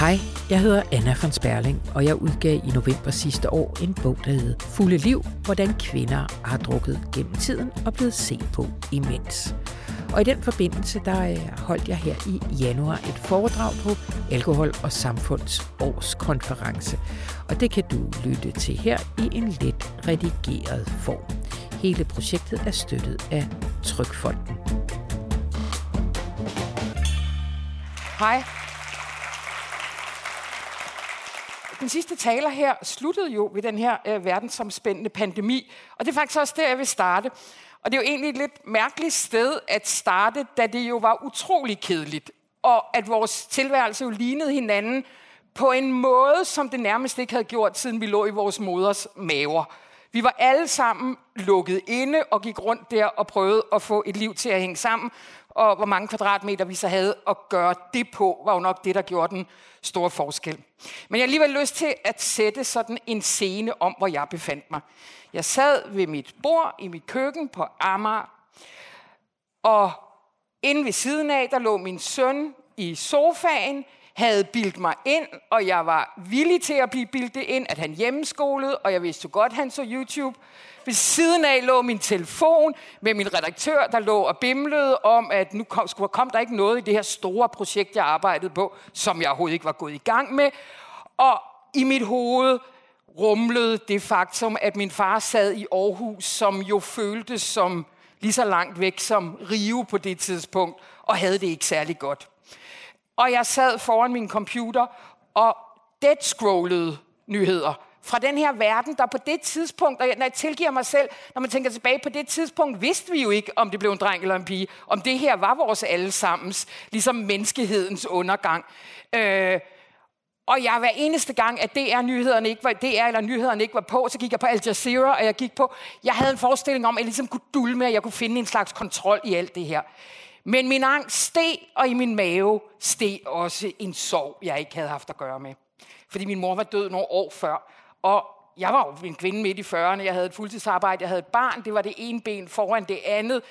Hej, jeg hedder Anna von Sperling, og jeg udgav i november sidste år en bog, der hedder Fulde Liv, hvordan kvinder har drukket gennem tiden og blevet set på imens. Og i den forbindelse, der øh, holdt jeg her i januar et foredrag på Alkohol og Samfunds årskonference. Og det kan du lytte til her i en let redigeret form. Hele projektet er støttet af Trykfonden. Hej. Den sidste taler her sluttede jo ved den her øh, verdensomspændende pandemi, og det er faktisk også der, jeg vil starte. Og det er jo egentlig et lidt mærkeligt sted at starte, da det jo var utrolig kedeligt, og at vores tilværelse jo lignede hinanden på en måde, som det nærmest ikke havde gjort, siden vi lå i vores moders maver. Vi var alle sammen lukket inde og gik rundt der og prøvede at få et liv til at hænge sammen. Og hvor mange kvadratmeter vi så havde at gøre det på, var jo nok det, der gjorde den store forskel. Men jeg har alligevel lyst til at sætte sådan en scene om, hvor jeg befandt mig. Jeg sad ved mit bord i mit køkken på Amager, og inde ved siden af, der lå min søn i sofaen, havde bildt mig ind, og jeg var villig til at blive bildet ind, at han hjemmeskolede, og jeg vidste godt, at han så YouTube. Ved siden af lå min telefon med min redaktør, der lå og bimlede om, at nu kom, skulle, kom der ikke noget i det her store projekt, jeg arbejdede på, som jeg overhovedet ikke var gået i gang med. Og i mit hoved rumlede det faktum, at min far sad i Aarhus, som jo føltes som lige så langt væk som Rio på det tidspunkt, og havde det ikke særlig godt. Og jeg sad foran min computer og dead scrollede nyheder fra den her verden, der på det tidspunkt, og når jeg tilgiver mig selv, når man tænker tilbage på det tidspunkt, vidste vi jo ikke, om det blev en dreng eller en pige, om det her var vores allesammens, ligesom menneskehedens undergang. Øh, og jeg hver eneste gang, at DR-nyhederne ikke var, DR eller nyhederne ikke var på, så gik jeg på Al Jazeera, og jeg gik på, jeg havde en forestilling om, at jeg ligesom kunne dulme, at jeg kunne finde en slags kontrol i alt det her. Men min angst steg, og i min mave steg også en sorg, jeg ikke havde haft at gøre med. Fordi min mor var død nogle år før, og jeg var jo en kvinde midt i 40'erne, jeg havde et fuldtidsarbejde, jeg havde et barn, det var det ene ben foran det andet.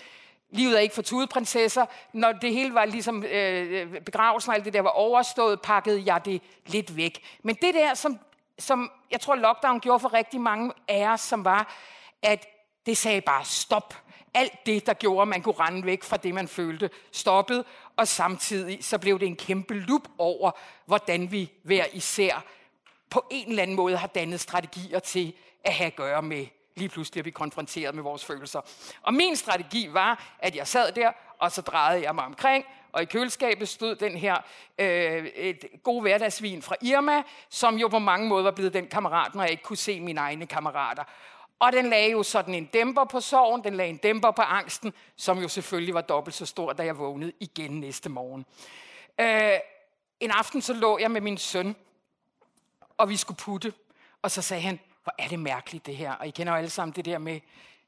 Livet er ikke for tudeprinsesser. Når det hele var ligesom øh, begravelsen og alt det der var overstået, pakkede jeg det lidt væk. Men det der, som, som jeg tror lockdown gjorde for rigtig mange af os, som var, at det sagde bare stop. Alt det, der gjorde, at man kunne rende væk fra det, man følte, stoppede. Og samtidig så blev det en kæmpe lup over, hvordan vi hver især på en eller anden måde har dannet strategier til at have at gøre med lige pludselig er vi konfronteret med vores følelser. Og min strategi var, at jeg sad der, og så drejede jeg mig omkring, og i køleskabet stod den her øh, et god hverdagsvin fra Irma, som jo på mange måder var blevet den kammerat, når jeg ikke kunne se mine egne kammerater. Og den lagde jo sådan en dæmper på sorgen, den lagde en dæmper på angsten, som jo selvfølgelig var dobbelt så stor, da jeg vågnede igen næste morgen. Øh, en aften så lå jeg med min søn, og vi skulle putte, og så sagde han, hvor er det mærkeligt det her. Og I kender jo alle sammen det der med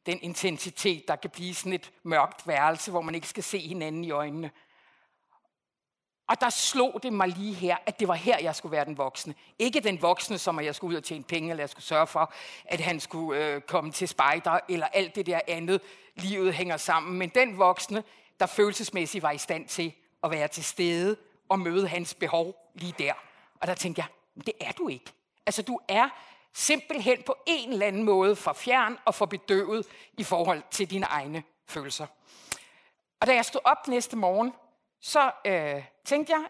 den intensitet, der kan blive sådan et mørkt værelse, hvor man ikke skal se hinanden i øjnene. Og der slog det mig lige her, at det var her, jeg skulle være den voksne. Ikke den voksne, som at jeg skulle ud og tjene penge, eller jeg skulle sørge for, at han skulle øh, komme til spejder, eller alt det der andet, livet hænger sammen. Men den voksne, der følelsesmæssigt var i stand til at være til stede og møde hans behov lige der. Og der tænkte jeg, det er du ikke. Altså, du er simpelthen på en eller anden måde for fjern og for bedøvet i forhold til dine egne følelser. Og da jeg stod op næste morgen, så øh, tænkte jeg,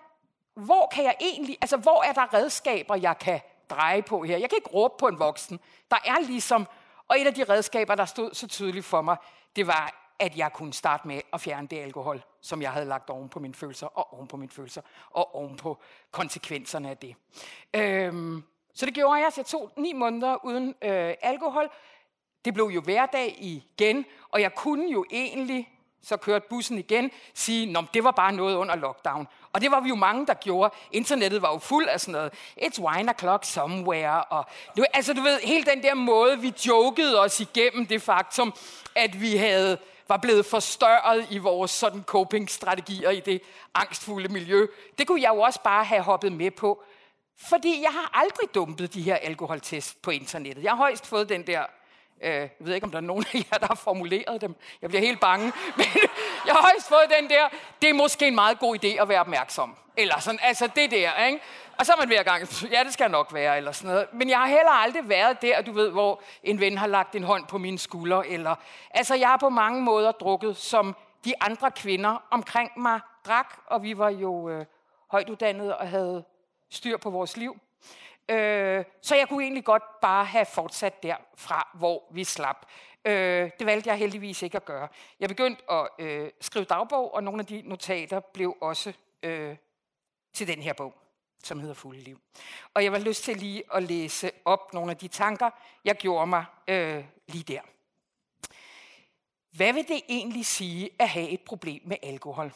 hvor kan jeg egentlig, altså hvor er der redskaber, jeg kan dreje på her? Jeg kan ikke råbe på en voksen. Der er ligesom, og et af de redskaber, der stod så tydeligt for mig, det var, at jeg kunne starte med at fjerne det alkohol, som jeg havde lagt oven på mine følelser, og oven på mine følelser, og oven på konsekvenserne af det. Øhm, så det gjorde jeg, så jeg tog ni måneder uden øh, alkohol. Det blev jo hverdag igen, og jeg kunne jo egentlig, så kørte bussen igen, sige, at det var bare noget under lockdown. Og det var vi jo mange, der gjorde. Internettet var jo fuld af sådan noget, it's wine o'clock somewhere. Og, du, altså du ved, hele den der måde, vi jokede os igennem det faktum, at vi havde var blevet forstørret i vores sådan coping-strategier i det angstfulde miljø. Det kunne jeg jo også bare have hoppet med på. Fordi jeg har aldrig dumpet de her alkoholtest på internettet. Jeg har højst fået den der, øh, jeg ved ikke, om der er nogen af jer, der har formuleret dem. Jeg bliver helt bange. Men Jeg har højst fået den der, det er måske en meget god idé at være opmærksom. Eller sådan, altså det der, ikke? Og så er man hver gang, ja, det skal nok være, eller sådan noget. Men jeg har heller aldrig været der, du ved, hvor en ven har lagt en hånd på mine skuldre. Eller, altså, jeg har på mange måder drukket, som de andre kvinder omkring mig drak, og vi var jo øh, højtuddannede og havde styr på vores liv. Øh, så jeg kunne egentlig godt bare have fortsat derfra, hvor vi slap. Øh, det valgte jeg heldigvis ikke at gøre. Jeg begyndte at øh, skrive dagbog, og nogle af de notater blev også øh, til den her bog, som hedder Fulde Liv. Og jeg var lyst til lige at læse op nogle af de tanker, jeg gjorde mig øh, lige der. Hvad vil det egentlig sige at have et problem med alkohol?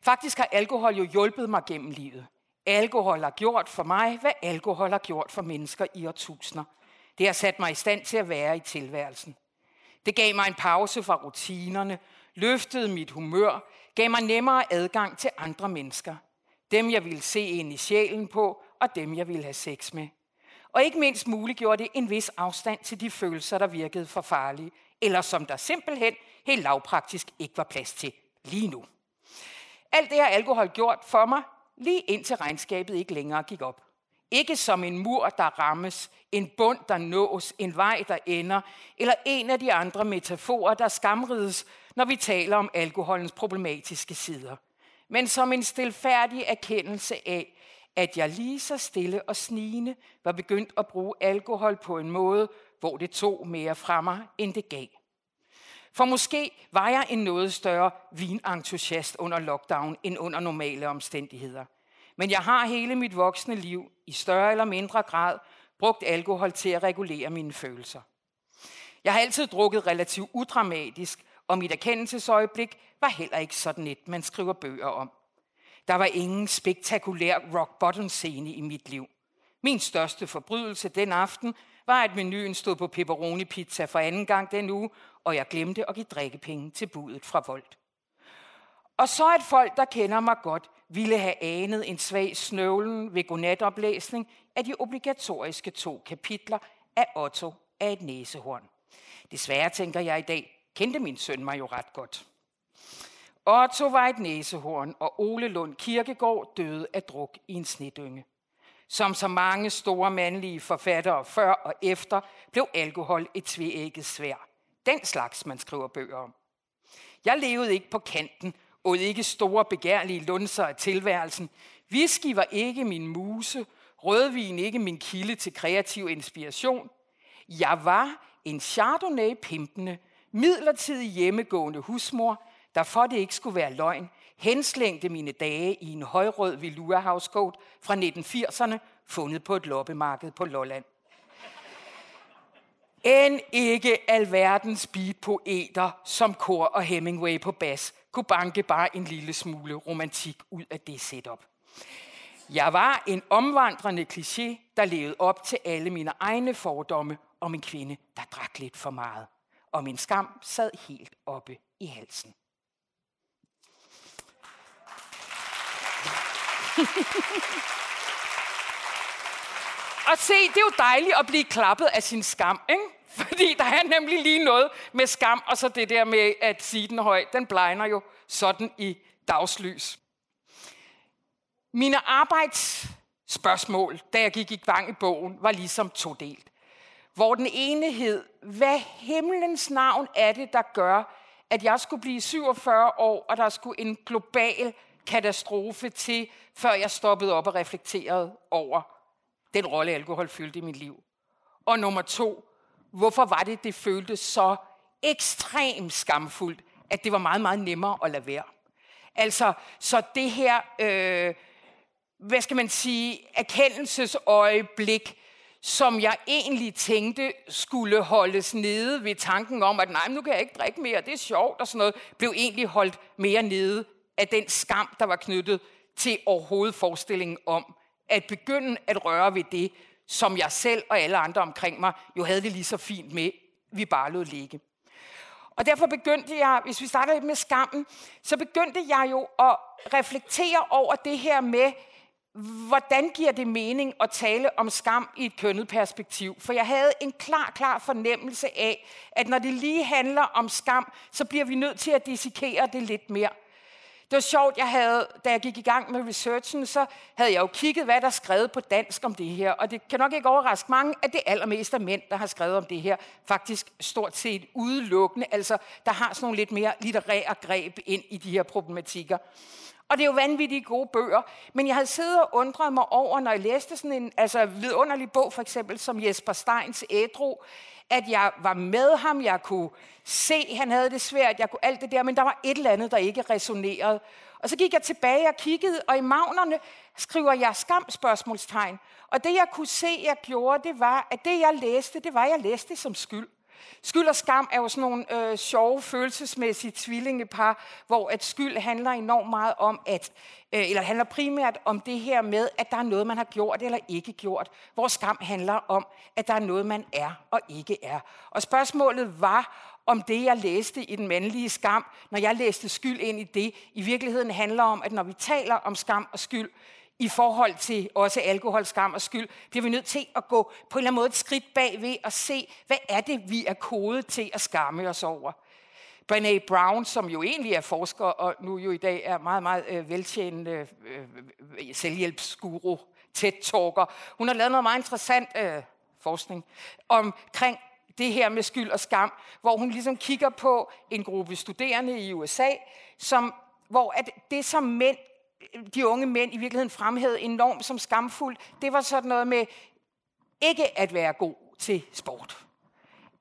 Faktisk har alkohol jo hjulpet mig gennem livet. Alkohol har gjort for mig, hvad alkohol har gjort for mennesker i årtusinder. Det har sat mig i stand til at være i tilværelsen. Det gav mig en pause fra rutinerne, løftede mit humør, gav mig nemmere adgang til andre mennesker. Dem, jeg ville se ind i sjælen på, og dem, jeg ville have sex med. Og ikke mindst muliggjorde det en vis afstand til de følelser, der virkede for farlige, eller som der simpelthen helt lavpraktisk ikke var plads til lige nu. Alt det har alkohol gjort for mig, lige indtil regnskabet ikke længere gik op. Ikke som en mur, der rammes, en bund, der nås, en vej, der ender, eller en af de andre metaforer, der skamrides, når vi taler om alkoholens problematiske sider. Men som en stilfærdig erkendelse af, at jeg lige så stille og snigende var begyndt at bruge alkohol på en måde, hvor det tog mere fra mig, end det gav. For måske var jeg en noget større vinentusiast under lockdown end under normale omstændigheder. Men jeg har hele mit voksne liv i større eller mindre grad brugt alkohol til at regulere mine følelser. Jeg har altid drukket relativt udramatisk, og mit erkendelsesøjeblik var heller ikke sådan et, man skriver bøger om. Der var ingen spektakulær rock bottom scene i mit liv. Min største forbrydelse den aften var, at menuen stod på pepperoni pizza for anden gang den uge, og jeg glemte at give drikkepenge til budet fra Volt. Og så et folk, der kender mig godt, ville have anet en svag snøvlen ved godnatoplæsning af de obligatoriske to kapitler af Otto af et næsehorn. Desværre tænker jeg i dag, kendte min søn mig jo ret godt. Otto var et næsehorn, og Ole Lund Kirkegård døde af druk i en snedynge. Som så mange store mandlige forfattere før og efter, blev alkohol et tvægget svær. Den slags, man skriver bøger om. Jeg levede ikke på kanten, og ikke store begærlige lunser af tilværelsen. Whisky var ikke min muse, rødvin ikke min kilde til kreativ inspiration. Jeg var en chardonnay-pimpende, midlertidig hjemmegående husmor, der for det ikke skulle være løgn, henslængte mine dage i en højrød velour housecoat fra 1980'erne, fundet på et loppemarked på Lolland. End ikke alverdens beatpoeter som Kor og Hemingway på bas kunne banke bare en lille smule romantik ud af det setup. Jeg var en omvandrende kliché, der levede op til alle mine egne fordomme om en kvinde, der drak lidt for meget. Og min skam sad helt oppe i halsen. Og se, det er jo dejligt at blive klappet af sin skam, ikke? Fordi der er nemlig lige noget med skam, og så det der med at sige den højt, den blegner jo sådan i dagslys. Mine arbejdsspørgsmål, da jeg gik i gang i bogen, var ligesom todelt. Hvor den ene hed, hvad himlens navn er det, der gør, at jeg skulle blive 47 år, og der skulle en global katastrofe til, før jeg stoppede op og reflekterede over den rolle, alkohol fyldte i mit liv. Og nummer to, hvorfor var det, det føltes så ekstremt skamfuldt, at det var meget, meget nemmere at lade være. Altså, så det her, øh, hvad skal man sige, erkendelsesøjeblik, som jeg egentlig tænkte skulle holdes nede ved tanken om, at nej, nu kan jeg ikke drikke mere, det er sjovt og sådan noget, blev egentlig holdt mere nede af den skam, der var knyttet til overhovedet forestillingen om at begynde at røre ved det, som jeg selv og alle andre omkring mig jo havde det lige så fint med, vi bare lod ligge. Og derfor begyndte jeg, hvis vi starter lidt med skammen, så begyndte jeg jo at reflektere over det her med, hvordan giver det mening at tale om skam i et kønnet perspektiv? For jeg havde en klar, klar fornemmelse af, at når det lige handler om skam, så bliver vi nødt til at dissekere det lidt mere. Det var sjovt, jeg havde, da jeg gik i gang med researchen, så havde jeg jo kigget, hvad der er skrevet på dansk om det her. Og det kan nok ikke overraske mange, at det allermest er mænd, der har skrevet om det her. Faktisk stort set udelukkende. Altså, der har sådan nogle lidt mere litterære greb ind i de her problematikker. Og det er jo vanvittigt gode bøger. Men jeg havde siddet og undret mig over, når jeg læste sådan en altså vidunderlig bog, for eksempel som Jesper Steins Ædru, at jeg var med ham, jeg kunne se, han havde det svært, jeg kunne alt det der, men der var et eller andet, der ikke resonerede. Og så gik jeg tilbage og kiggede, og i magnerne skriver jeg skam spørgsmålstegn. Og det jeg kunne se, jeg gjorde, det var, at det jeg læste, det var, at jeg læste som skyld. Skyld og skam er jo sådan nogle øh, sjove følelsesmæssige tvillingepar, hvor at skyld handler enormt meget om, at, øh, eller handler primært om det her med, at der er noget, man har gjort eller ikke gjort. Hvor skam handler om, at der er noget, man er og ikke er. Og spørgsmålet var, om det, jeg læste i den mandlige skam, når jeg læste skyld ind i det, i virkeligheden handler om, at når vi taler om skam og skyld, i forhold til også alkohol, skam og skyld, bliver vi nødt til at gå på en eller anden måde et skridt bagved og se, hvad er det, vi er kodet til at skamme os over. Brené Brown, som jo egentlig er forsker, og nu jo i dag er meget, meget øh, veltjenende øh, øh selvhjælpsguru, TED-talker, hun har lavet noget meget interessant øh, forskning omkring det her med skyld og skam, hvor hun ligesom kigger på en gruppe studerende i USA, som, hvor at det, som mænd de unge mænd i virkeligheden fremhævede enormt som skamfuldt, det var sådan noget med ikke at være god til sport.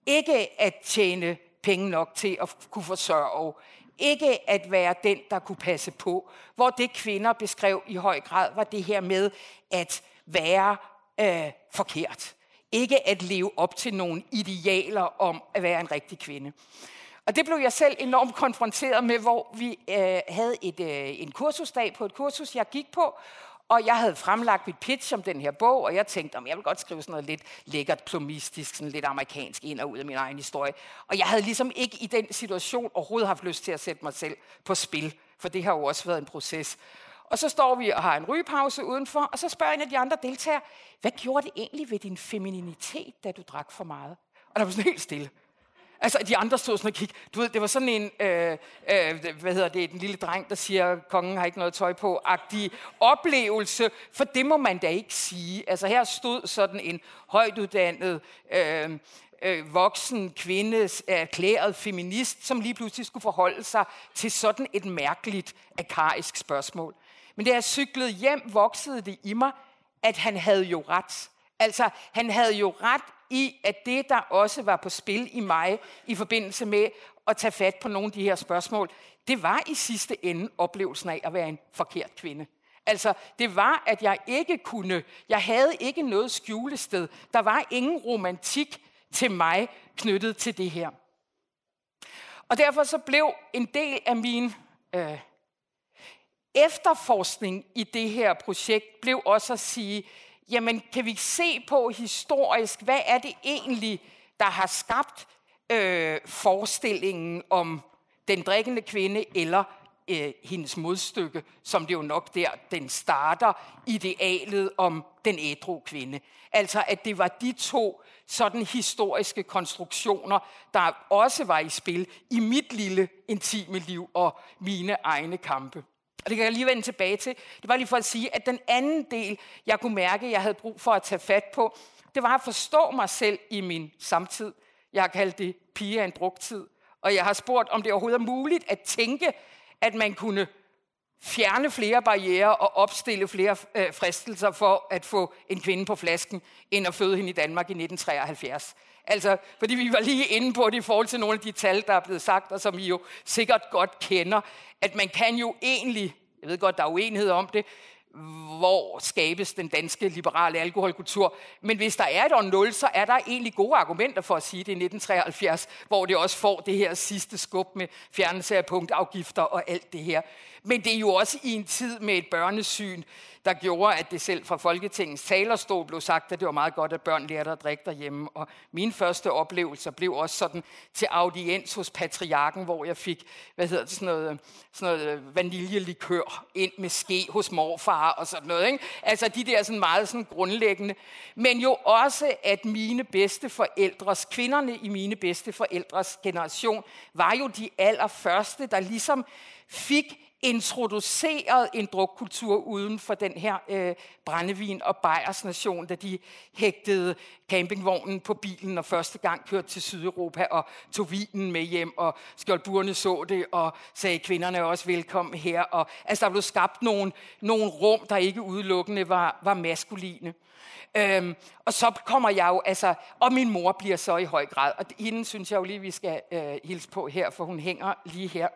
Ikke at tjene penge nok til at kunne forsørge. Ikke at være den, der kunne passe på. Hvor det kvinder beskrev i høj grad, var det her med at være øh, forkert. Ikke at leve op til nogle idealer om at være en rigtig kvinde. Og det blev jeg selv enormt konfronteret med, hvor vi øh, havde et, øh, en kursusdag på et kursus, jeg gik på, og jeg havde fremlagt mit pitch om den her bog, og jeg tænkte, om jeg vil godt skrive sådan noget lidt lækkert, plomistisk, sådan lidt amerikansk ind og ud af min egen historie. Og jeg havde ligesom ikke i den situation overhovedet haft lyst til at sætte mig selv på spil, for det har jo også været en proces. Og så står vi og har en rygepause udenfor, og så spørger en af de andre deltagere, hvad gjorde det egentlig ved din femininitet, da du drak for meget? Og der var sådan helt stille. Altså, de andre stod sådan og kiggede. Du ved, det var sådan en, øh, øh, hvad hedder det, en lille dreng, der siger, kongen har ikke noget tøj på, agtig oplevelse, for det må man da ikke sige. Altså, her stod sådan en højtuddannet, øh, øh, voksen kvinde, erklæret feminist, som lige pludselig skulle forholde sig til sådan et mærkeligt, akarisk spørgsmål. Men da jeg cyklede hjem, voksede det i mig, at han havde jo ret. Altså, han havde jo ret i, at det, der også var på spil i mig i forbindelse med at tage fat på nogle af de her spørgsmål, det var i sidste ende oplevelsen af at være en forkert kvinde. Altså, det var, at jeg ikke kunne, jeg havde ikke noget skjulested. Der var ingen romantik til mig knyttet til det her. Og derfor så blev en del af min øh, efterforskning i det her projekt, blev også at sige, jamen kan vi se på historisk, hvad er det egentlig, der har skabt øh, forestillingen om den drikkende kvinde eller øh, hendes modstykke, som det jo nok der, den starter, idealet om den ædru kvinde. Altså at det var de to sådan historiske konstruktioner, der også var i spil i mit lille intime liv og mine egne kampe. Og det kan jeg lige vende tilbage til. Det var lige for at sige, at den anden del, jeg kunne mærke, jeg havde brug for at tage fat på, det var at forstå mig selv i min samtid. Jeg har kaldt det piger en drugtid. Og jeg har spurgt, om det overhovedet er muligt at tænke, at man kunne fjerne flere barriere og opstille flere øh, fristelser for at få en kvinde på flasken, end at føde hende i Danmark i 1973. Altså, fordi vi var lige inde på det i forhold til nogle af de tal, der er blevet sagt, og som I jo sikkert godt kender, at man kan jo egentlig, jeg ved godt, der er uenighed om det, hvor skabes den danske liberale alkoholkultur. Men hvis der er et år 0, så er der egentlig gode argumenter for at sige det i 1973, hvor det også får det her sidste skub med fjernelse af punktafgifter og alt det her. Men det er jo også i en tid med et børnesyn, der gjorde, at det selv fra Folketingets talerstol blev sagt, at det var meget godt, at børn lærte at drikke derhjemme. Og mine første oplevelser blev også sådan til audiens hos patriarken, hvor jeg fik, hvad hedder det, sådan noget, sådan noget øh, vaniljelikør ind med ske hos morfar og sådan noget. Ikke? Altså de der sådan meget sådan grundlæggende. Men jo også, at mine bedste forældres, kvinderne i mine bedste forældres generation, var jo de allerførste, der ligesom fik introduceret en drukkultur uden for den her øh, brændevin- og Bayers nation, da de hægtede campingvognen på bilen og første gang kørte til Sydeuropa og tog vinen med hjem, og skjoldburene så det og sagde, kvinderne også velkommen her. Og, altså, der blev skabt nogle, nogle rum, der ikke udelukkende var, var maskuline. Øhm, og så kommer jeg jo, altså, og min mor bliver så i høj grad, og hende synes jeg jo lige, vi skal øh, hilse på her, for hun hænger lige her.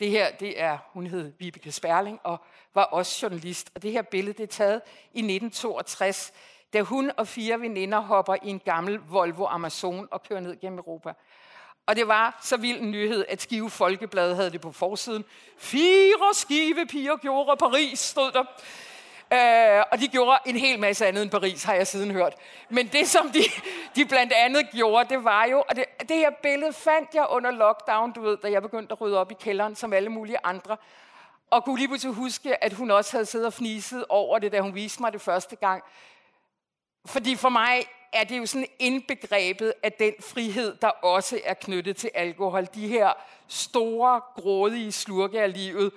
Det her, det er, hun hed Vibeke Sperling, og var også journalist, og det her billede, det er taget i 1962, da hun og fire veninder hopper i en gammel Volvo Amazon og kører ned gennem Europa. Og det var så vild en nyhed, at Skive Folkeblad havde det på forsiden. Fire skive piger gjorde Paris, stod der. Øh, og de gjorde en hel masse andet end Paris, har jeg siden hørt. Men det, som de, de blandt andet gjorde, det var jo... Og det, det her billede fandt jeg under lockdown, du ved, da jeg begyndte at rydde op i kælderen, som alle mulige andre. Og kunne lige pludselig huske, at hun også havde siddet og fniset over det, da hun viste mig det første gang. Fordi for mig er det jo sådan indbegrebet af den frihed, der også er knyttet til alkohol. De her store, grådige slurke af livet,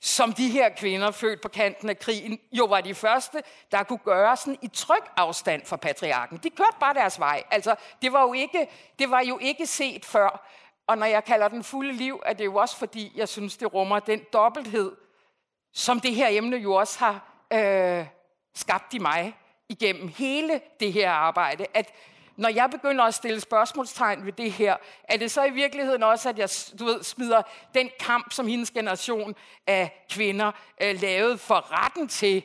som de her kvinder, født på kanten af krigen, jo var de første, der kunne gøre sådan i tryg afstand fra patriarken. De kørte bare deres vej. Altså, det var jo ikke, det var jo ikke set før. Og når jeg kalder den fulde liv, er det jo også fordi, jeg synes, det rummer den dobbelthed, som det her emne jo også har øh, skabt i mig igennem hele det her arbejde. At når jeg begynder at stille spørgsmålstegn ved det her, er det så i virkeligheden også, at jeg du ved, smider den kamp, som hendes generation af kvinder øh, lavede for retten til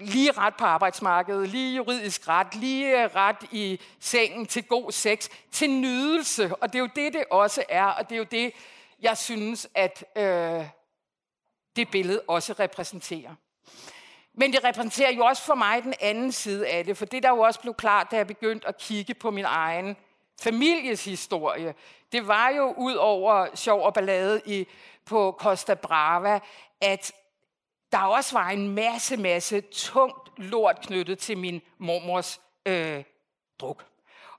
lige ret på arbejdsmarkedet, lige juridisk ret, lige øh, ret i sengen til god sex, til nydelse. Og det er jo det, det også er, og det er jo det, jeg synes, at øh, det billede også repræsenterer. Men det repræsenterer jo også for mig den anden side af det, for det der jo også blev klart, da jeg begyndte at kigge på min egen families historie, det var jo ud over sjov og ballade i, på Costa Brava, at der også var en masse, masse tungt lort knyttet til min mormors øh, druk.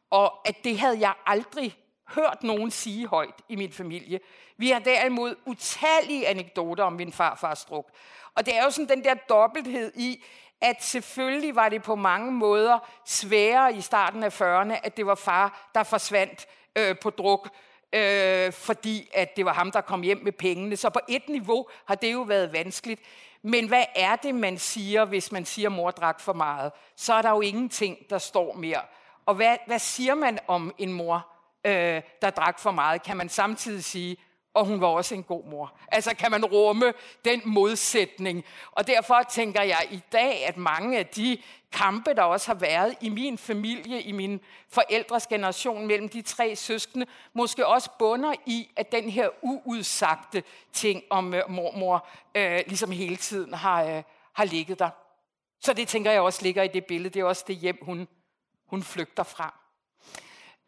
Og at det havde jeg aldrig hørt nogen sige højt i min familie. Vi har derimod utallige anekdoter om min farfars druk. Og det er jo sådan den der dobbelthed i, at selvfølgelig var det på mange måder sværere i starten af 40'erne, at det var far, der forsvandt øh, på druk, øh, fordi at det var ham, der kom hjem med pengene. Så på et niveau har det jo været vanskeligt. Men hvad er det, man siger, hvis man siger, at mor drak for meget? Så er der jo ingenting, der står mere. Og hvad, hvad siger man om en mor, øh, der drak for meget? Kan man samtidig sige, og hun var også en god mor. Altså kan man rumme den modsætning. Og derfor tænker jeg i dag, at mange af de kampe, der også har været i min familie, i min forældres generation mellem de tre søskende, måske også bunder i, at den her uudsagte ting om øh, mormor øh, ligesom hele tiden har, øh, har ligget der. Så det tænker jeg også ligger i det billede. Det er også det hjem, hun, hun flygter fra.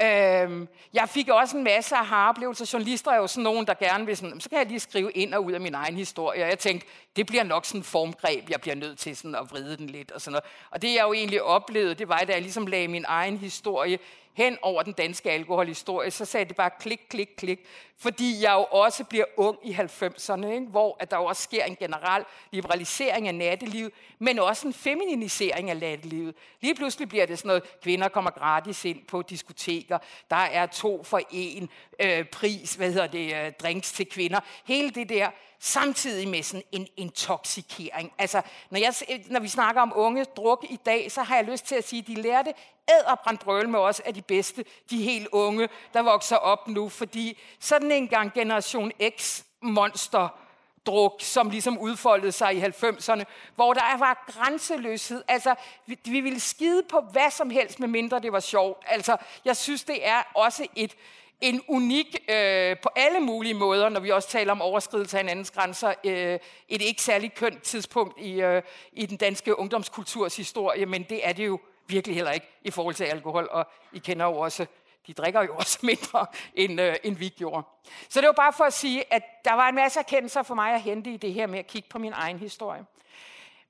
Øhm, jeg fik også en masse af oplevelser Journalister er jo sådan nogen, der gerne vil sådan, så kan jeg lige skrive ind og ud af min egen historie. Og jeg tænkte, det bliver nok sådan en formgreb, jeg bliver nødt til sådan at vride den lidt og sådan noget. Og det jeg jo egentlig oplevede, det var, da jeg ligesom lagde min egen historie hen over den danske alkoholhistorie, så sagde det bare klik, klik, klik. Fordi jeg jo også bliver ung i 90'erne, ikke? hvor at der jo også sker en generel liberalisering af nattelivet, men også en feminisering af nattelivet. Lige pludselig bliver det sådan noget, kvinder kommer gratis ind på diskoteker, der er to for en øh, pris, hvad hedder det, øh, drinks til kvinder. Hele det der, samtidig med sådan en intoxikering. Altså, når, jeg, når vi snakker om unge druk i dag, så har jeg lyst til at sige, at de lærte æderbrandbrøl med os af de bedste, de helt unge, der vokser op nu, fordi sådan en gang generation X monster druk, som ligesom udfoldede sig i 90'erne, hvor der var grænseløshed. Altså, vi, vi ville skide på hvad som helst, medmindre det var sjovt. Altså, jeg synes, det er også et, en unik, øh, på alle mulige måder, når vi også taler om overskridelse af hinandens grænser, øh, et ikke særlig kønt tidspunkt i, øh, i den danske ungdomskulturs historie, men det er det jo virkelig heller ikke i forhold til alkohol, og I kender jo også, de drikker jo også mindre, end, øh, end vi gjorde. Så det var bare for at sige, at der var en masse erkendelser for mig at hente i det her med at kigge på min egen historie.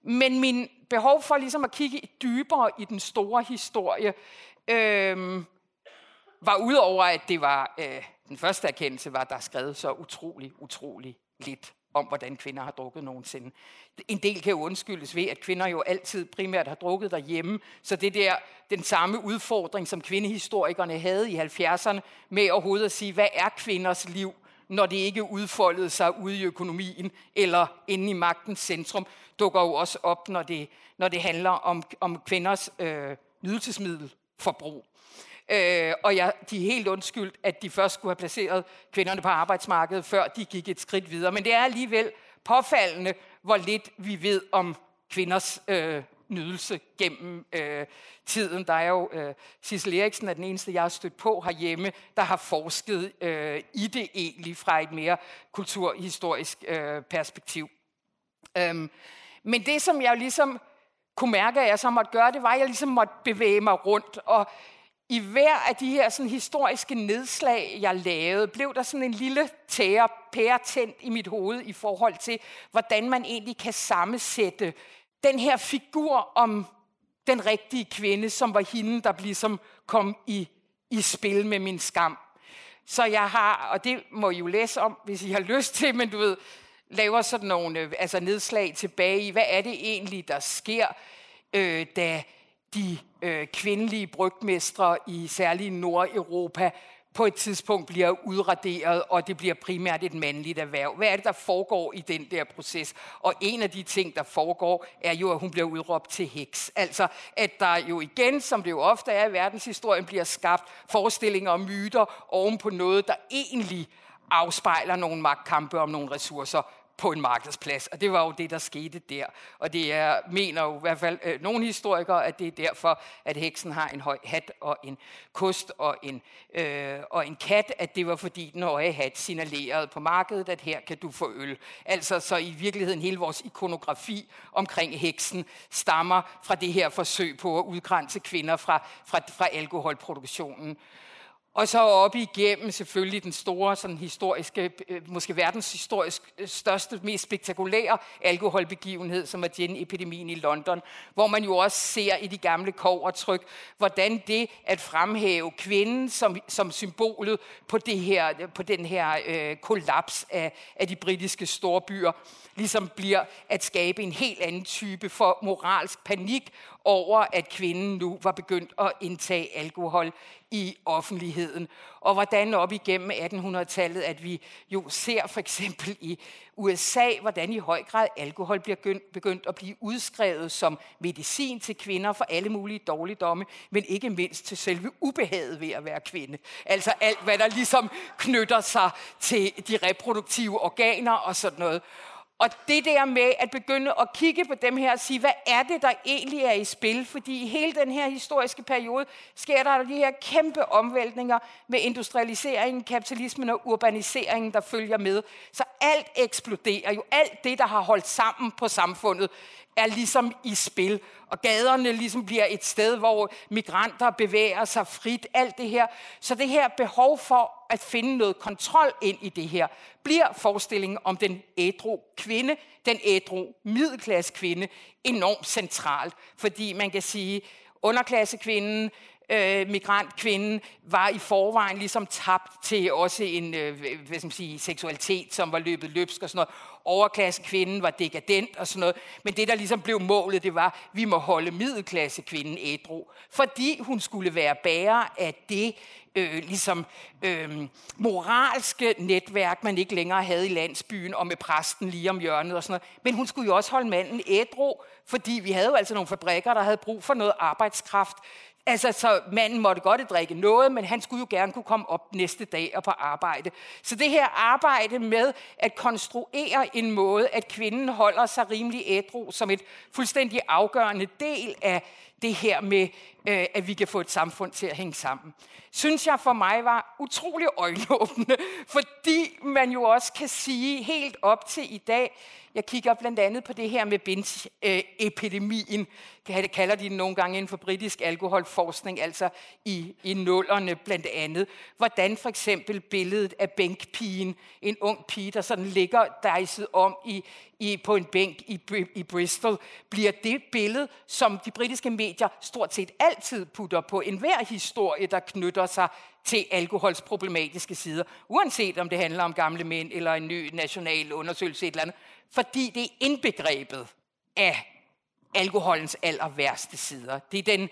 Men min behov for ligesom at kigge dybere i den store historie, øh, var udover, at det var øh, den første erkendelse, var, at der er skrevet så utrolig, utrolig lidt om, hvordan kvinder har drukket nogensinde. En del kan jo undskyldes ved, at kvinder jo altid primært har drukket derhjemme, så det der, den samme udfordring, som kvindehistorikerne havde i 70'erne, med overhovedet at sige, hvad er kvinders liv, når det ikke udfoldede sig ude i økonomien eller inde i magtens centrum, dukker jo også op, når det, når det handler om, om kvinders øh, nydelsesmiddelforbrug. Øh, og jeg, de er helt undskyldt, at de først skulle have placeret kvinderne på arbejdsmarkedet, før de gik et skridt videre. Men det er alligevel påfaldende, hvor lidt vi ved om kvinders øh, nydelse gennem øh, tiden. Der er jo øh, Sissel Eriksen er den eneste, jeg har stødt på herhjemme, der har forsket øh, i det egentlig fra et mere kulturhistorisk øh, perspektiv. Øhm, men det, som jeg ligesom kunne mærke, at jeg så måtte gøre, det var, at jeg ligesom måtte bevæge mig rundt. Og i hver af de her sådan, historiske nedslag, jeg lavede, blev der sådan en lille tære, pære tændt i mit hoved i forhold til, hvordan man egentlig kan sammensætte den her figur om den rigtige kvinde, som var hende, der ligesom kom i, i spil med min skam. Så jeg har, og det må I jo læse om, hvis I har lyst til, men du ved, laver sådan nogle øh, altså nedslag tilbage i, hvad er det egentlig, der sker, øh, da de øh, kvindelige brygmestre i særligt Nordeuropa på et tidspunkt bliver udraderet, og det bliver primært et mandligt erhverv. Hvad er det, der foregår i den der proces? Og en af de ting, der foregår, er jo, at hun bliver udråbt til heks. Altså, at der jo igen, som det jo ofte er i verdenshistorien, bliver skabt forestillinger og myter oven på noget, der egentlig afspejler nogle magtkampe om nogle ressourcer, på en markedsplads. Og det var jo det, der skete der. Og det er, mener jo i hvert fald øh, nogle historikere, at det er derfor, at heksen har en høj hat og en kost og en, øh, og en kat, at det var fordi den høje hat signalerede på markedet, at her kan du få øl. Altså så i virkeligheden hele vores ikonografi omkring heksen stammer fra det her forsøg på at udgrænse kvinder fra, fra, fra alkoholproduktionen. Og så op igennem selvfølgelig den store, sådan historiske, øh, måske verdenshistorisk øh, største, mest spektakulære alkoholbegivenhed, som er gin-epidemien i London, hvor man jo også ser i de gamle kovertryk, hvordan det at fremhæve kvinden som, som symbolet på, det her, på den her øh, kollaps af, af de britiske storbyer, ligesom bliver at skabe en helt anden type for moralsk panik over, at kvinden nu var begyndt at indtage alkohol i offentligheden. Og hvordan op igennem 1800-tallet, at vi jo ser for eksempel i USA, hvordan i høj grad alkohol bliver begyndt at blive udskrevet som medicin til kvinder for alle mulige dårligdomme, men ikke mindst til selve ubehaget ved at være kvinde. Altså alt, hvad der ligesom knytter sig til de reproduktive organer og sådan noget. Og det der med at begynde at kigge på dem her og sige, hvad er det, der egentlig er i spil? Fordi i hele den her historiske periode sker der de her kæmpe omvæltninger med industrialiseringen, kapitalismen og urbaniseringen, der følger med. Så alt eksploderer jo. Alt det, der har holdt sammen på samfundet, er ligesom i spil. Og gaderne ligesom bliver et sted, hvor migranter bevæger sig frit. Alt det her. Så det her behov for at finde noget kontrol ind i det her, bliver forestillingen om den ædru kvinde, den ædru middelklasse kvinde, enormt centralt. Fordi man kan sige, underklassekvinden, øh, migrantkvinden var i forvejen ligesom tabt til også en øh, hvad skal man sige, seksualitet, som var løbet løbsk og sådan noget. Overklassekvinden var dekadent og sådan noget. Men det, der ligesom blev målet, det var, at vi må holde middelklassekvinden ædru. Fordi hun skulle være bærer af det øh, ligesom, øh, moralske netværk, man ikke længere havde i landsbyen, og med præsten lige om hjørnet og sådan noget. Men hun skulle jo også holde manden ædru, fordi vi havde jo altså nogle fabrikker, der havde brug for noget arbejdskraft. Altså, så manden måtte godt drikke noget, men han skulle jo gerne kunne komme op næste dag og på arbejde. Så det her arbejde med at konstruere en måde, at kvinden holder sig rimelig ædru som et fuldstændig afgørende del af det her med, øh, at vi kan få et samfund til at hænge sammen. Synes jeg for mig var utrolig øjenåbende, fordi man jo også kan sige helt op til i dag, jeg kigger blandt andet på det her med binge-epidemien, det kalder de nogle gange inden for britisk alkoholforskning, altså i, i nullerne blandt andet. Hvordan for eksempel billedet af bænkpigen, en ung pige, der sådan ligger dejset om i, i, på en bænk i, i Bristol, bliver det billede, som de britiske medier stort set altid putter på enhver historie, der knytter sig til alkohols problematiske sider, uanset om det handler om gamle mænd eller en ny national undersøgelse et eller andet, fordi det er indbegrebet af alkoholens aller værste sider. Det er den,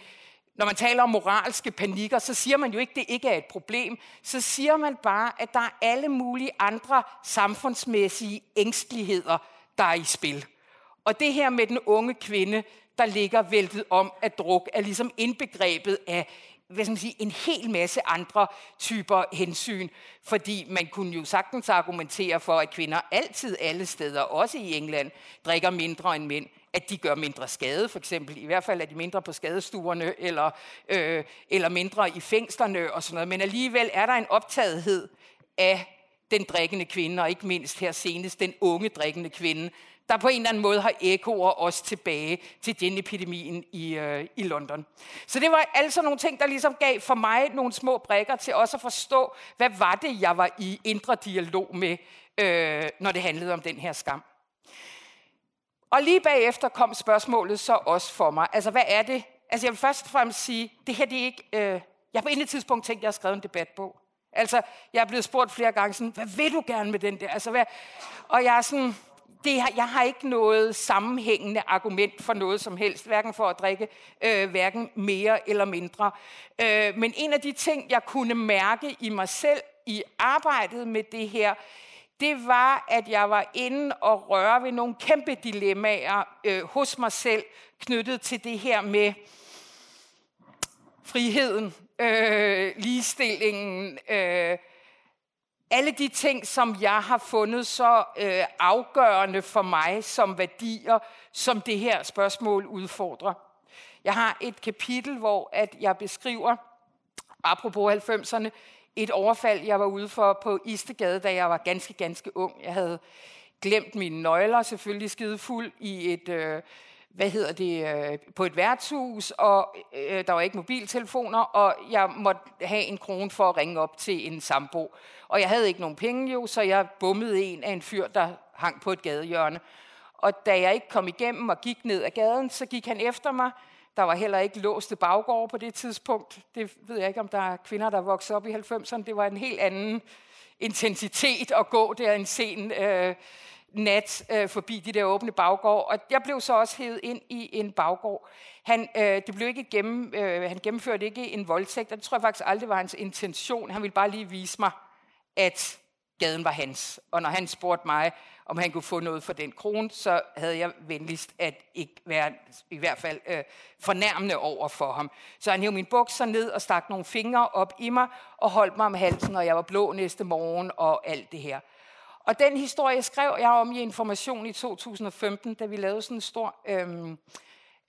når man taler om moralske panikker, så siger man jo ikke, at det ikke er et problem. Så siger man bare, at der er alle mulige andre samfundsmæssige ængsteligheder, der er i spil. Og det her med den unge kvinde, der ligger væltet om at druk, er ligesom indbegrebet af hvad skal man sige, en hel masse andre typer hensyn, fordi man kunne jo sagtens argumentere for, at kvinder altid alle steder, også i England, drikker mindre end mænd at de gør mindre skade, for eksempel. I hvert fald er de mindre på skadestuerne, eller, øh, eller mindre i fængslerne og sådan noget. Men alligevel er der en optagethed af den drikkende kvinde, og ikke mindst her senest den unge drikkende kvinde, der på en eller anden måde har ekoer også tilbage til den epidemien i, øh, i London. Så det var altså nogle ting, der ligesom gav for mig nogle små brækker til også at forstå, hvad var det, jeg var i indre dialog med, øh, når det handlede om den her skam. Og lige bagefter kom spørgsmålet så også for mig. Altså, hvad er det? Altså, jeg vil først og fremmest sige, det her det er ikke... Øh, jeg har på intet tidspunkt tænkt, at jeg har skrevet en debatbog. Altså, jeg er blevet spurgt flere gange sådan, hvad vil du gerne med den der? Altså, hvad? Og jeg er sådan, det, jeg har ikke noget sammenhængende argument for noget som helst, hverken for at drikke, øh, hverken mere eller mindre. Øh, men en af de ting, jeg kunne mærke i mig selv i arbejdet med det her, det var, at jeg var inde og røre ved nogle kæmpe dilemmaer øh, hos mig selv, knyttet til det her med friheden, øh, ligestillingen, øh, alle de ting, som jeg har fundet så øh, afgørende for mig som værdier, som det her spørgsmål udfordrer. Jeg har et kapitel, hvor at jeg beskriver, apropos 90'erne, et overfald, jeg var ude for på Istegade, da jeg var ganske, ganske ung. Jeg havde glemt mine nøgler, selvfølgelig skide fuld i et, øh, hvad hedder det, øh, på et værtshus, og øh, der var ikke mobiltelefoner, og jeg måtte have en krone for at ringe op til en sambo. Og jeg havde ikke nogen penge jo, så jeg bummede en af en fyr, der hang på et gadehjørne. Og da jeg ikke kom igennem og gik ned ad gaden, så gik han efter mig, der var heller ikke låste baggårde på det tidspunkt. Det ved jeg ikke, om der er kvinder, der voksede op i 90'erne. Det var en helt anden intensitet at gå der en sen øh, nat øh, forbi de der åbne baggård. Og jeg blev så også hævet ind i en baggård. Han, øh, det blev ikke gennem, øh, han gennemførte ikke en voldtægt, og det tror jeg faktisk aldrig var hans intention. Han ville bare lige vise mig, at gaden var hans. Og når han spurgte mig, om han kunne få noget for den krone, så havde jeg venligst at ikke være i hvert fald øh, fornærmende over for ham. Så han hævde min bukser ned og stak nogle fingre op i mig og holdt mig om halsen, og jeg var blå næste morgen og alt det her. Og den historie skrev jeg om i Information i 2015, da vi lavede sådan en stor øhm,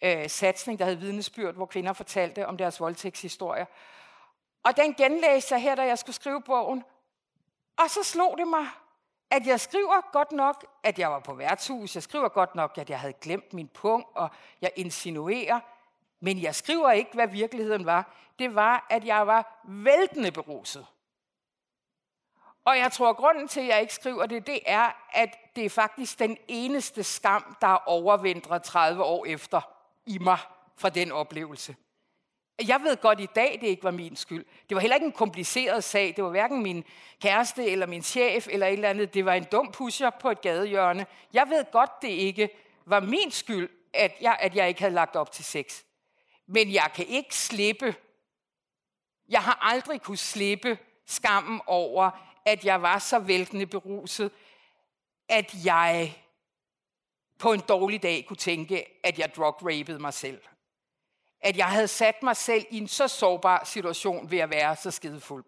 øh, satsning, der hed Vidnesbyrd, hvor kvinder fortalte om deres voldtægtshistorier. Og den genlæste jeg her, da jeg skulle skrive bogen. Og så slog det mig, at jeg skriver godt nok, at jeg var på værtshus, jeg skriver godt nok, at jeg havde glemt min punkt, og jeg insinuerer, men jeg skriver ikke, hvad virkeligheden var. Det var, at jeg var væltende beruset. Og jeg tror, at grunden til, at jeg ikke skriver det, det er, at det er faktisk den eneste skam, der er overvintret 30 år efter i mig fra den oplevelse. Jeg ved godt i dag, det ikke var min skyld. Det var heller ikke en kompliceret sag. Det var hverken min kæreste eller min chef eller et eller andet. Det var en dum pusher på et gadehjørne. Jeg ved godt, det ikke var min skyld, at jeg, at jeg ikke havde lagt op til sex. Men jeg kan ikke slippe. Jeg har aldrig kunne slippe skammen over, at jeg var så væltende beruset, at jeg på en dårlig dag kunne tænke, at jeg drug mig selv at jeg havde sat mig selv i en så sårbar situation ved at være så skidefuld.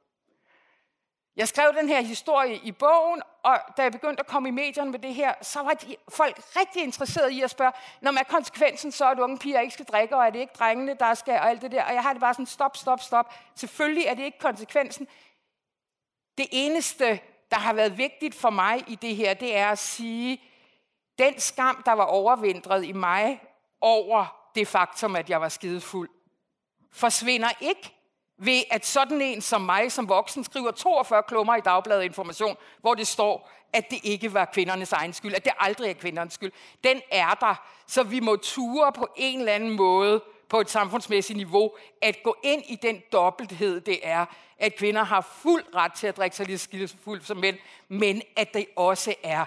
Jeg skrev den her historie i bogen, og da jeg begyndte at komme i medierne med det her, så var de, folk rigtig interesserede i at spørge, når man er konsekvensen så, at unge piger ikke skal drikke, og er det ikke drengene, der skal, og alt det der. Og jeg har det bare sådan, stop, stop, stop. Selvfølgelig er det ikke konsekvensen. Det eneste, der har været vigtigt for mig i det her, det er at sige, den skam, der var overvintret i mig over det faktum, at jeg var skidefuld, forsvinder ikke ved at sådan en som mig som voksen skriver 42 klummer i Dagbladet Information, hvor det står, at det ikke var kvindernes egen skyld, at det aldrig er kvindernes skyld. Den er der, så vi må ture på en eller anden måde på et samfundsmæssigt niveau, at gå ind i den dobbelthed, det er, at kvinder har fuld ret til at drikke sig lige skidefuldt som mænd, men at det også er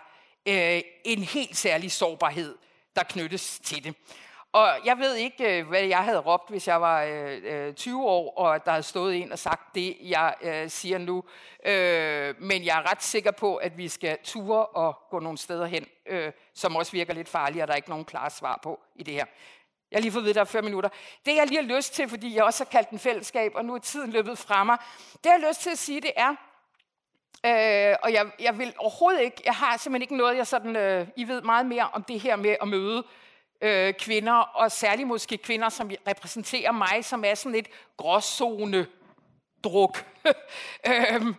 øh, en helt særlig sårbarhed, der knyttes til det. Og jeg ved ikke, øh, hvad jeg havde råbt, hvis jeg var øh, øh 20 år, og der havde stået en og sagt det, jeg øh, siger nu. Øh, men jeg er ret sikker på, at vi skal ture og gå nogle steder hen, øh, som også virker lidt farlige, og der er ikke nogen klare svar på i det her. Jeg har lige fået ved, der er minutter. Det, jeg lige har lyst til, fordi jeg også har kaldt den fællesskab, og nu er tiden løbet fra mig. Det, jeg har lyst til at sige, det er, øh, og jeg, jeg vil overhovedet ikke, jeg har simpelthen ikke noget, jeg sådan, øh, I ved meget mere om det her med at møde øh, kvinder, og særligt måske kvinder, som repræsenterer mig, som er sådan et gråzone druk. øhm,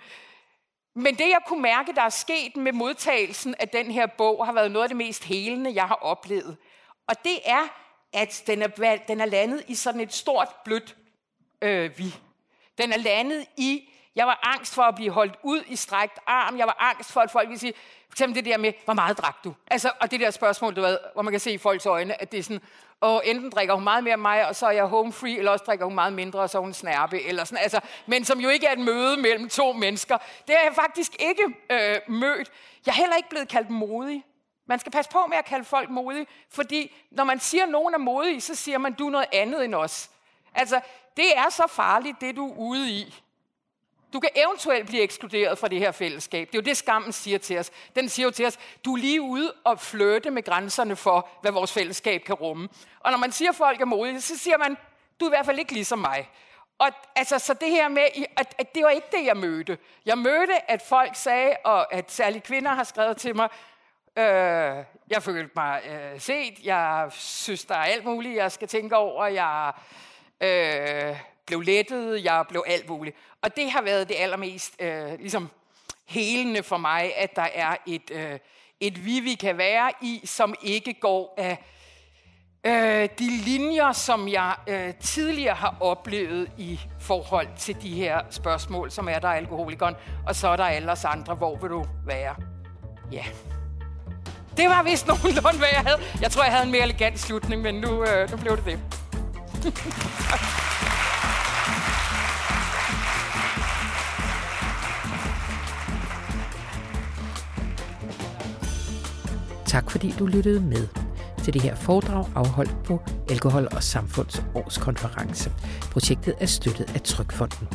men det, jeg kunne mærke, der er sket med modtagelsen af den her bog, har været noget af det mest helende, jeg har oplevet. Og det er, at den er, den er landet i sådan et stort, blødt øh, vi. Den er landet i, jeg var angst for at blive holdt ud i strækt arm. Jeg var angst for, at folk ville sige, for eksempel det der med, hvor meget drak du? Altså, og det der spørgsmål, du ved, hvor man kan se i folks øjne, at det er sådan, og enten drikker hun meget mere end mig, og så er jeg home free, eller også drikker hun meget mindre, og så er hun snærpe, eller sådan, altså, men som jo ikke er et møde mellem to mennesker. Det har jeg faktisk ikke øh, mødt. Jeg er heller ikke blevet kaldt modig. Man skal passe på med at kalde folk modige, fordi når man siger, at nogen er modige, så siger man, du er noget andet end os. Altså, det er så farligt, det du er ude i. Du kan eventuelt blive ekskluderet fra det her fællesskab. Det er jo det, skammen siger til os. Den siger jo til os, du er lige ude og flytte med grænserne for, hvad vores fællesskab kan rumme. Og når man siger, at folk er modige, så siger man, du er i hvert fald ikke ligesom mig. Og altså, så det her med, at, at det var ikke det, jeg mødte. Jeg mødte, at folk sagde, og at særlige kvinder har skrevet til mig, øh, jeg følte mig øh, set, jeg synes, der er alt muligt, jeg skal tænke over, jeg... Øh, blev lettet, jeg blev alt muligt. Og det har været det allermest øh, ligesom helende for mig, at der er et, øh, et vi, vi kan være i, som ikke går af øh, de linjer, som jeg øh, tidligere har oplevet i forhold til de her spørgsmål, som er der alkoholikeren, og så er der alle os andre, hvor vil du være? Ja. Det var vist nogenlunde, hvad jeg havde. Jeg tror, jeg havde en mere elegant slutning, men nu, øh, nu blev det det. Tak fordi du lyttede med til det her foredrag afholdt på Alkohol og Samfunds årskonference. Projektet er støttet af Trykfonden.